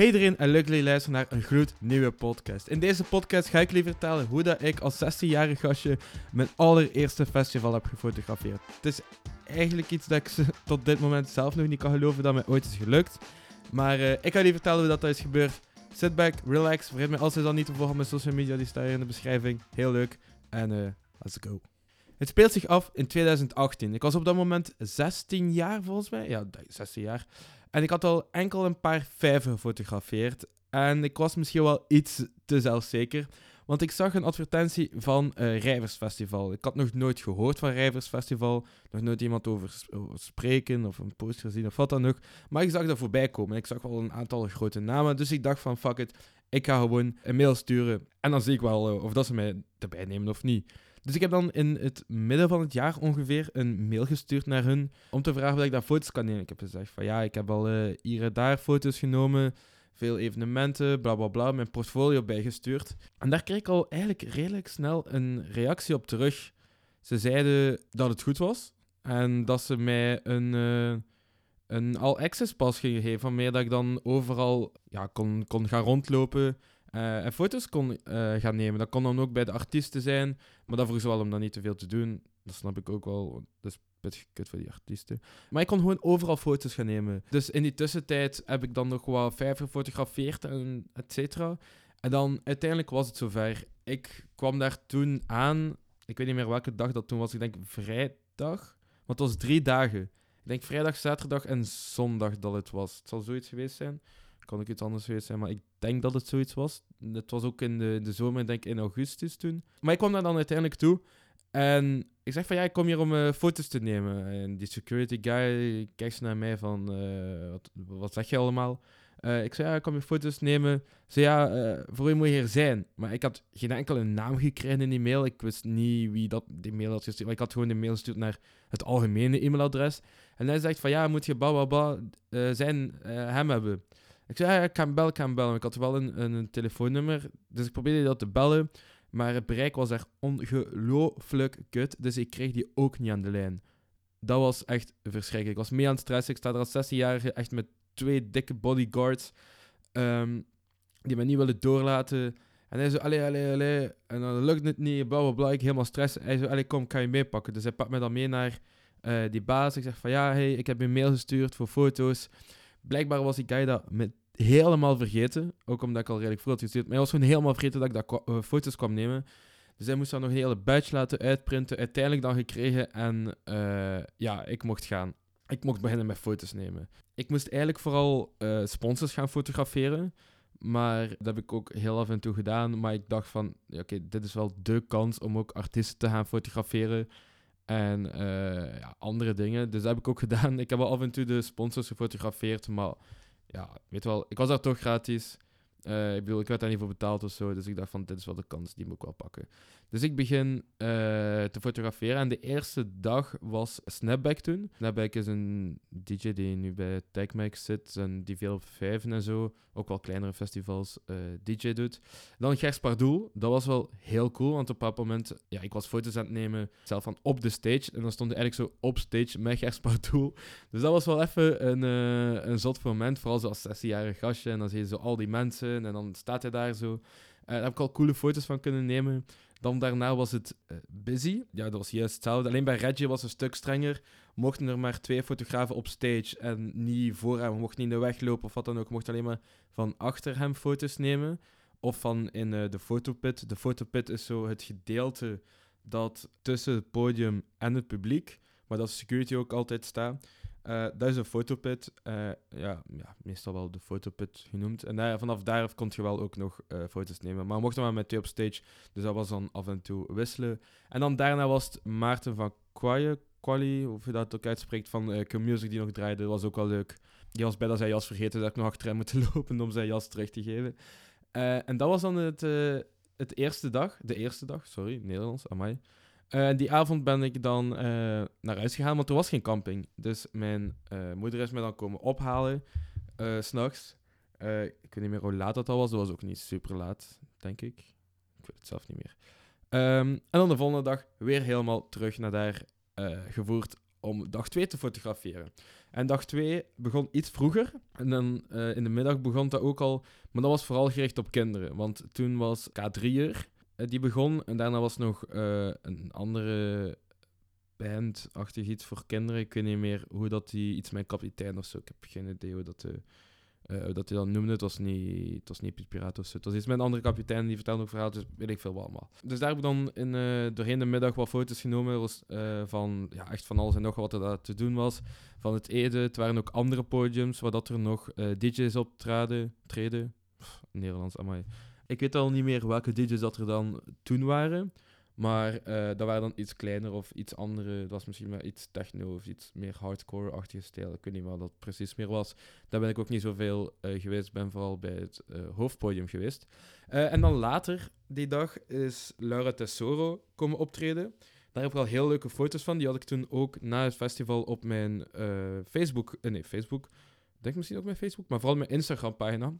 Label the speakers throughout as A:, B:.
A: Hey iedereen en leuk dat jullie luisteren naar een gloednieuwe podcast. In deze podcast ga ik jullie vertellen hoe dat ik als 16-jarig gastje mijn allereerste festival heb gefotografeerd. Het is eigenlijk iets dat ik tot dit moment zelf nog niet kan geloven dat mij ooit is gelukt. Maar eh, ik ga jullie vertellen hoe dat, dat is gebeurd. Sit back, relax, vergeet mij als dan niet te volgen op mijn social media, die staan hier in de beschrijving. Heel leuk. En eh, let's go. Het speelt zich af in 2018. Ik was op dat moment 16 jaar volgens mij. Ja, 16 jaar. En ik had al enkel een paar vijven gefotografeerd. En ik was misschien wel iets te zelfzeker. Want ik zag een advertentie van eh Rijversfestival. Ik had nog nooit gehoord van Rijversfestival. Nog nooit iemand over spreken of een post gezien of wat dan ook. Maar ik zag dat voorbij komen. Ik zag wel een aantal grote namen. Dus ik dacht van fuck it. Ik ga gewoon een mail sturen. En dan zie ik wel eh, of dat ze mij erbij nemen of niet. Dus ik heb dan in het midden van het jaar ongeveer een mail gestuurd naar hun om te vragen of ik daar foto's kan nemen. Ik heb gezegd van ja, ik heb al eh, hier en daar foto's genomen, veel evenementen, bla bla bla, mijn portfolio bijgestuurd. En daar kreeg ik al eigenlijk redelijk snel een reactie op terug. Ze zeiden dat het goed was en dat ze mij een, eh, een all-access pas gingen geven, meer dat ik dan overal ja, kon, kon gaan rondlopen eh, en foto's kon eh, gaan nemen. Dat kon dan ook bij de artiesten zijn, maar dat vroeg ze wel om dan niet te veel te doen. Dat snap ik ook wel. Dat is pittig kut voor die artiesten. Maar ik kon gewoon overal foto's gaan nemen. Dus in die tussentijd heb ik dan nog wel vijf gefotografeerd en et cetera. En dan uiteindelijk was het zover. Ik kwam daar toen aan. Ik weet niet meer welke dag dat toen was. Ik denk vrijdag. Want het was drie dagen. Ik denk vrijdag, zaterdag en zondag dat het was. Het zal zoiets geweest zijn. Kan ook iets anders geweest zijn, maar ik denk dat het zoiets was. Het was ook in de, de zomer, ik denk in augustus toen. Maar ik kwam daar dan uiteindelijk toe. En ik zeg van ja, ik kom hier om eh, foto's te nemen. En die security guy kijkt naar mij van, eh, wat, wat zeg je allemaal? Eh, ik zei ja, ik kom hier foto's nemen. Ze ja, voor u moet je hier zijn. Maar ik had geen enkele naam gekregen in die mail. Ik wist niet wie dat die mail had gestuurd. Maar ik had gewoon de mail gestuurd naar het algemene e-mailadres. En hij zegt van ja, moet je bla zijn, hem hebben. Ik zei ja, ik kan bellen, ik kan bellen. Ik had wel een, een, telefoonnummer. Dus ik probeerde dat te bellen. Maar het bereik was echt ongelooflijk kut. Dus ik kreeg die ook niet aan de lijn. Dat was echt verschrikkelijk. Ik was mee aan het. Ik sta er als 16-jarige echt met twee dikke bodyguards. ehm, die me niet willen doorlaten. En hij zo, allee, allee, allee. En dan lukt het niet, bla bla bla. Ik helemaal stress. Hij zo, allee, kom, kan je meepakken. Dus hij pakt me dan mee naar eh, die baas. Ik zeg van, ja, hey, ik heb je mail gestuurd voor foto's. Blijkbaar was die guy dat met helemaal vergeten. Ook omdat ik al redelijk vroeg had gestuurd. Maar hij was gewoon helemaal vergeten dat ik kwa- eh, foto's kwam nemen. Dus hij moest dan nog een hele badge laten uitprinten. Uiteindelijk dan gekregen. En eh, ja, ik mocht gaan. Ik mocht beginnen met foto's nemen. Ik moest eigenlijk vooral eh, sponsors gaan fotograferen. Maar dat heb ik ook heel af en toe gedaan. Maar ik dacht van, oké, dit is wel de kans om ook artiesten te gaan fotograferen. En ja, andere dingen. Dus dat heb ik ook gedaan. Ik heb wel af en toe de sponsors gefotografeerd. Maar ja, weet wel, ik was daar toch gratis. Eh, ik bedoel, ik werd daar niet voor betaald of zo. Dus ik dacht van, dit is wel de kans, die moet ik wel pakken. Dus ik begin eh, te fotograferen. En de eerste dag was Snapback toen. Snapback is een DJ die nu bij TechMac zit. En die veel op vijven en zo, ook wel kleinere festivals, eh, DJ doet. Dan Gers Pardoel. Dat was wel heel cool, want op een bepaald moment... Ja, ik was foto's aan het nemen, zelf van op de stage. En dan stond hij eigenlijk zo op stage met Gers. Dus dat was wel even een, eh, een zot moment. Vooral zo als 16-jarig gastje. En dan zie je zo al die mensen. En dan staat hij daar zo. Eh, daar heb ik al coole foto's van kunnen nemen. Dan daarna was het eh, busy. Ja, dat was juist hetzelfde. Alleen bij Reggie was het een stuk strenger. Mochten er maar twee fotografen op stage en niet voor hem. We mochten niet in de weg lopen of wat dan ook. We mochten alleen maar van achter hem foto's nemen. Of van in eh, de fotopit. De fotopit is zo het gedeelte dat tussen het podium en het publiek, maar dat security ook altijd staat. Eh, dat is een fotopit. Eh, ja, ja, meestal wel de fotopit genoemd. En daar, vanaf daar kon je wel ook nog eh, foto's nemen. Maar we mochten maar met twee op stage. Dus dat was dan af en toe wisselen. En dan daarna was het Maarten van Quali, of je dat ook uitspreekt, van uh, Q-Music die nog draaide. Dat was ook wel leuk. Die was bijna zijn jas vergeten, dat ik nog achter hem moeten lopen om zijn jas terug te geven. En dat was dan het, het eerste dag. De eerste dag, sorry, Nederlands, amai. Eh, die avond ben ik dan eh, naar huis gegaan, want er was geen camping. Dus mijn eh, moeder is me dan komen ophalen, s'nachts. Ik weet niet meer hoe laat dat al was. Dat was ook niet super laat, denk ik. Ik weet het zelf niet meer. Ehm, en dan de volgende dag weer helemaal terug naar daar gevoerd om dag 2 te fotograferen. En dag 2 begon iets vroeger. En dan in de middag begon dat ook al. Maar dat was vooral gericht op kinderen. Want toen was K3er uh, die begon. En daarna was nog uh, een andere band-achtig iets voor kinderen. Ik weet niet meer hoe dat die... Iets met kapitein of zo. Ik heb geen idee hoe dat... Uh, dat hij dan noemde, het was niet, was niet Piet Piraat of zo. Het was iets met een andere kapitein, die vertelde ook verhaal, dus weet ik veel wat allemaal. Dus daar heb ik dan in, uh, doorheen de middag wat foto's genomen was, van, ja, echt van alles en nog wat er te doen was. Van het Ede, het waren ook andere podiums, waar dat er nog DJ's optraden, treden. Pff, Nederlands, amai. Ik weet al niet meer welke DJ's dat er dan toen waren. Maar uh, dat waren dan iets kleiner of iets andere. Dat was misschien maar iets techno of iets meer hardcore-achtige stijl. Ik weet niet wat dat precies meer was. Daar ben ik ook niet zoveel uh, geweest. Ik ben vooral bij het uh, hoofdpodium geweest. en dan later die dag is Laura Tesoro komen optreden. Daar heb ik al heel leuke foto's van. Die had ik toen ook na het festival op mijn Facebook... nee, Facebook. Denk misschien ook mijn Facebook. Maar vooral mijn Instagram-pagina.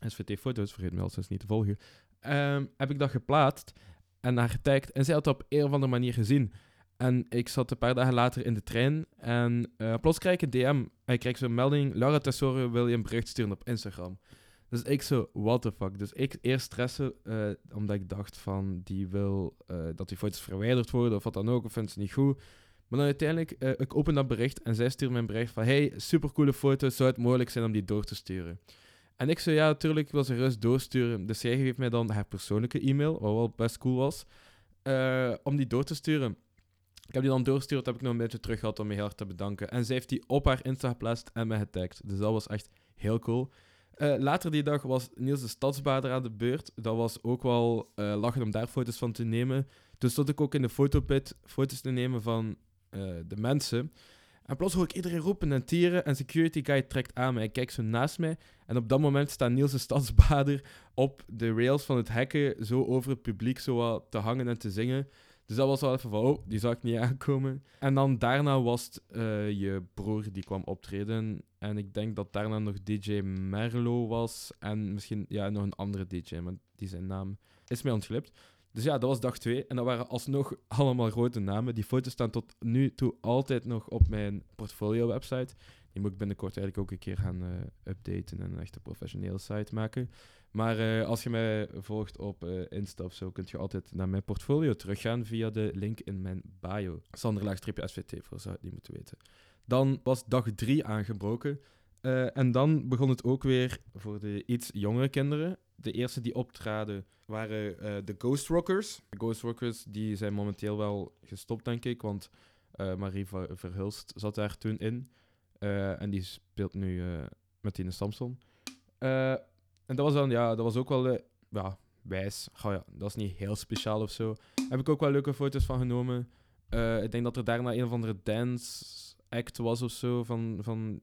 A: SVT-foto's, vergeet me sinds niet te volgen. Um, heb ik dat geplaatst en haar getagd. En zij had het op een of andere manier gezien. En ik zat een paar dagen later in de trein en uh, plots krijg ik een DM. Ik krijg zo'n melding, Laura Tesoro wil je een bericht sturen op Instagram. Dus ik zo, what the fuck. Dus ik eerst stressen, uh, omdat ik dacht van, die wil uh, dat die foto's verwijderd worden of wat dan ook, of vindt ze niet goed. Maar dan uiteindelijk, ik open dat bericht en zij stuurt mij een bericht van, hey, supercoole foto's, zou het mogelijk zijn om die door te sturen? En ik zei, ja, natuurlijk, wil ze rust doorsturen. Dus zij geeft mij dan haar persoonlijke e-mail, wat wel best cool was, uh, om die door te sturen. Ik heb die dan doorgestuurd, heb ik nog een beetje terug gehad om me heel erg te bedanken. En zij heeft die op haar Insta geplaatst en mij getagd. Dus dat was echt heel cool. Uh, later die dag was Niels de Stadsbader aan de beurt. Dat was ook wel uh, lachen om daar foto's van te nemen. Toen stond ik ook in de fotopit foto's te nemen van de mensen. En plots hoor ik iedereen roepen en tieren en security guy trekt aan mij. Ik kijk zo naast mij en op dat moment staat Niels de Stadsbader op de rails van het hekken zo over het publiek zo wat te hangen en te zingen. Dus dat was wel even van, oh, die zag ik niet aankomen. En dan daarna was het uh, je broer die kwam optreden. En ik denk dat daarna nog DJ Merlo was. En misschien ja, nog een andere DJ, maar die zijn naam is mij ontglipt. Dus ja, dat was dag 2. En dat waren alsnog allemaal grote namen. Die foto's staan tot nu toe altijd nog op mijn portfolio-website. Die moet ik binnenkort eigenlijk ook een keer gaan uh, updaten en een echte professionele site maken. Maar uh, als je mij volgt op uh, Insta of zo, kun je altijd naar mijn portfolio teruggaan via de link in mijn bio. Sanderlaag-svt, voor zou het niet moeten weten. Dan was dag 3 aangebroken. en dan begon het ook weer voor de iets jongere kinderen. De eerste die optraden waren uh, de Ghost Rockers. De Ghost Rockers die zijn momenteel wel gestopt, denk ik, want uh, Marie Verhulst zat daar toen in. Uh, en die speelt nu met Tine Samson. en dat was dan, ja, dat was ook wel ja, wijs. Oh ja, dat is niet heel speciaal of zo. Heb ik ook wel leuke foto's van genomen. ik denk dat er daarna een of andere dance act was of zo van, van,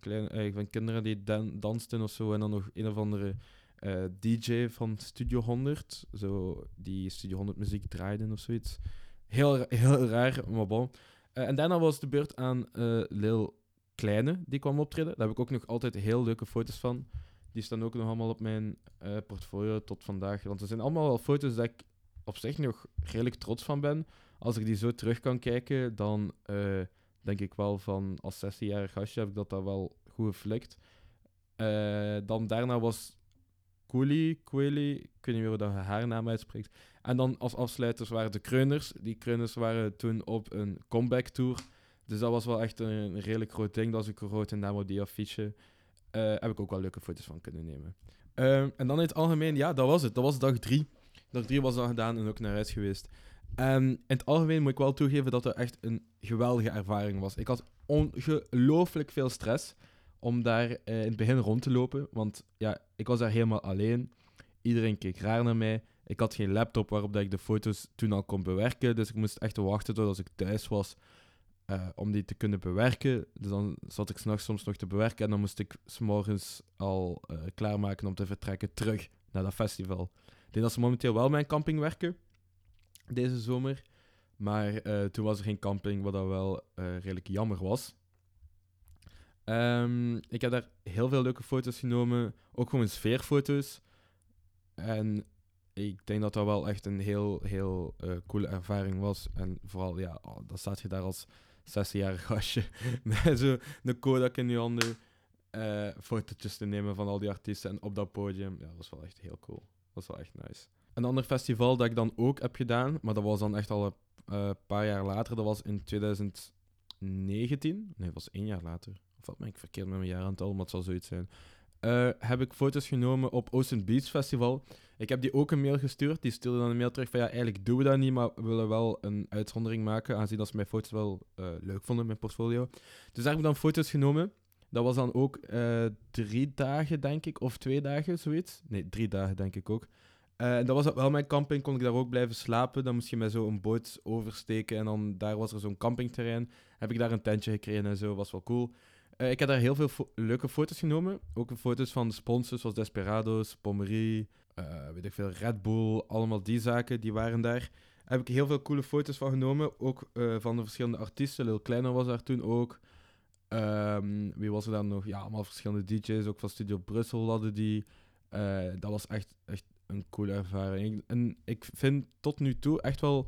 A: kleine, van kinderen die dan dansten of zo. En dan nog een of andere uh, DJ van Studio 100, zo die Studio 100 muziek draaiden of zoiets. Heel, heel raar, maar bon. Uh, en daarna was de beurt aan uh, Lil Kleine, die kwam optreden. Daar heb ik ook nog altijd heel leuke foto's van. Die staan ook nog allemaal op mijn portfolio tot vandaag. Want er zijn allemaal wel foto's dat ik op zich nog redelijk trots van ben. Als ik die zo terug kan kijken, dan denk ik wel van als 16-jarig gastje heb ik dat, dat wel goed geflikt. dan daarna was Cooley, Cooley, ik weet niet meer hoe haar naam uitspreekt. En dan als afsluiters waren de Kreuners. Die Kreuners waren toen op een comeback tour. Dus dat was wel echt een, redelijk groot ding. Dat was een grote naam op die affiche. Uh, heb ik ook wel leuke foto's van kunnen nemen. Uh, en dan in het algemeen, ja, dat was het. Dat was dag drie. Dag drie was dan gedaan en ook naar huis geweest. En in het algemeen moet ik wel toegeven dat het echt een geweldige ervaring was. Ik had ongelooflijk veel stress om daar uh, in het begin rond te lopen. Want ja, ik was daar helemaal alleen. Iedereen keek raar naar mij. Ik had geen laptop waarop dat ik de foto's toen al kon bewerken. Dus ik moest echt wachten tot ik thuis was uh, om die te kunnen bewerken. Dus dan zat ik s'nachts soms nog te bewerken. En dan moest ik s'morgens al uh, klaarmaken om te vertrekken terug naar dat festival. Ik denk dat ze momenteel wel mijn camping werken. Deze zomer. Maar toen was er geen camping, wat dat wel redelijk jammer was. Um, ik heb daar heel veel leuke foto's genomen, ook gewoon sfeerfoto's. En ik denk dat dat wel echt een heel, heel uh, coole ervaring was. En vooral, ja, dan staat je daar als 16-jarig gastje met zo een Kodak in je handen eh fotootjes te nemen van al die artiesten en op dat podium. Ja, dat was wel echt heel cool. Dat was wel echt nice. Een ander festival dat ik dan ook heb gedaan, maar dat was dan echt al een eh, paar jaar later, dat was in 2019. Nee, dat was één jaar later. Ben ik verkeerd met mijn jaaraantal, maar het zal zoiets zijn. Eh, heb ik foto's genomen op Ocean Beach Festival. Ik heb die ook een mail gestuurd. Die stuurde dan een mail terug van ja, eigenlijk doen we dat niet, maar we willen wel een uitzondering maken, aangezien dat ze mijn foto's wel eh, leuk vonden, mijn portfolio. Dus daar heb ik dan foto's genomen. Dat was dan ook eh, drie dagen, denk ik, of twee dagen, zoiets. Nee, drie dagen, denk ik ook. En dat was wel mijn camping, kon ik daar ook blijven slapen. Dan moest je met zo'n boot oversteken en dan daar was er zo'n campingterrein. Heb ik daar een tentje gekregen en zo, was wel cool. Eh, ik heb daar heel veel leuke foto's genomen. Ook foto's van sponsors zoals Desperados, Pommery, eh, weet ik veel, Red Bull, allemaal die zaken, die waren daar. Heb ik heel veel coole foto's van genomen, ook eh, van de verschillende artiesten. Lil Kleiner was daar toen ook. Ehm, wie was er dan nog? Ja, allemaal verschillende DJ's, ook van Studio Brussel hadden die. Dat was echt, echt een coole ervaring. En ik vind tot nu toe echt wel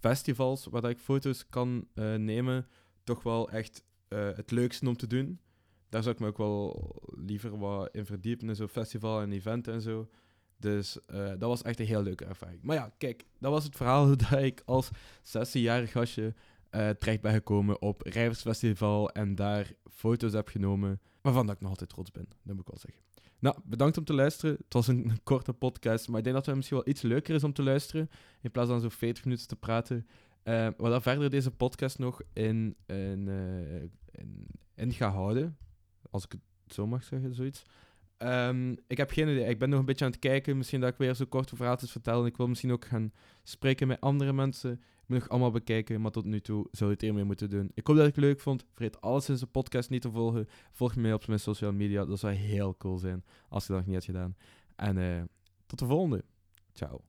A: festivals waar dat ik foto's kan nemen, toch wel echt eh, het leukste om te doen. Daar zou ik me ook wel liever wat in verdiepen, in zo'n festival en eventen en zo. Dus eh, dat was echt een heel leuke ervaring. Maar ja, kijk, dat was het verhaal dat ik als 16-jarig gastje eh, terecht ben gekomen op Rijversfestival en daar foto's heb genomen, waarvan dat ik nog altijd trots ben, dat moet ik wel zeggen. Nou, bedankt om te luisteren. Het was een, een korte podcast, maar ik denk dat het misschien wel iets leuker is om te luisteren, in plaats van zo 40 minuten te praten. Eh wat dan verder deze podcast nog in, in, eh, in, ga houden, als ik het zo mag zeggen, zoiets. Ehm, ik heb geen idee. Ik ben nog een beetje aan het kijken. Misschien dat ik weer zo korte verhaaltjes vertel. En ik wil misschien ook gaan spreken met andere mensen. Ik moet nog allemaal bekijken, maar tot nu toe zou je het hiermee moeten doen. Ik hoop dat je het leuk vond. Vergeet alles in zijn podcast niet te volgen. Volg me op mijn social media. Dat zou heel cool zijn als je dat nog niet had gedaan. En eh, tot de volgende. Ciao.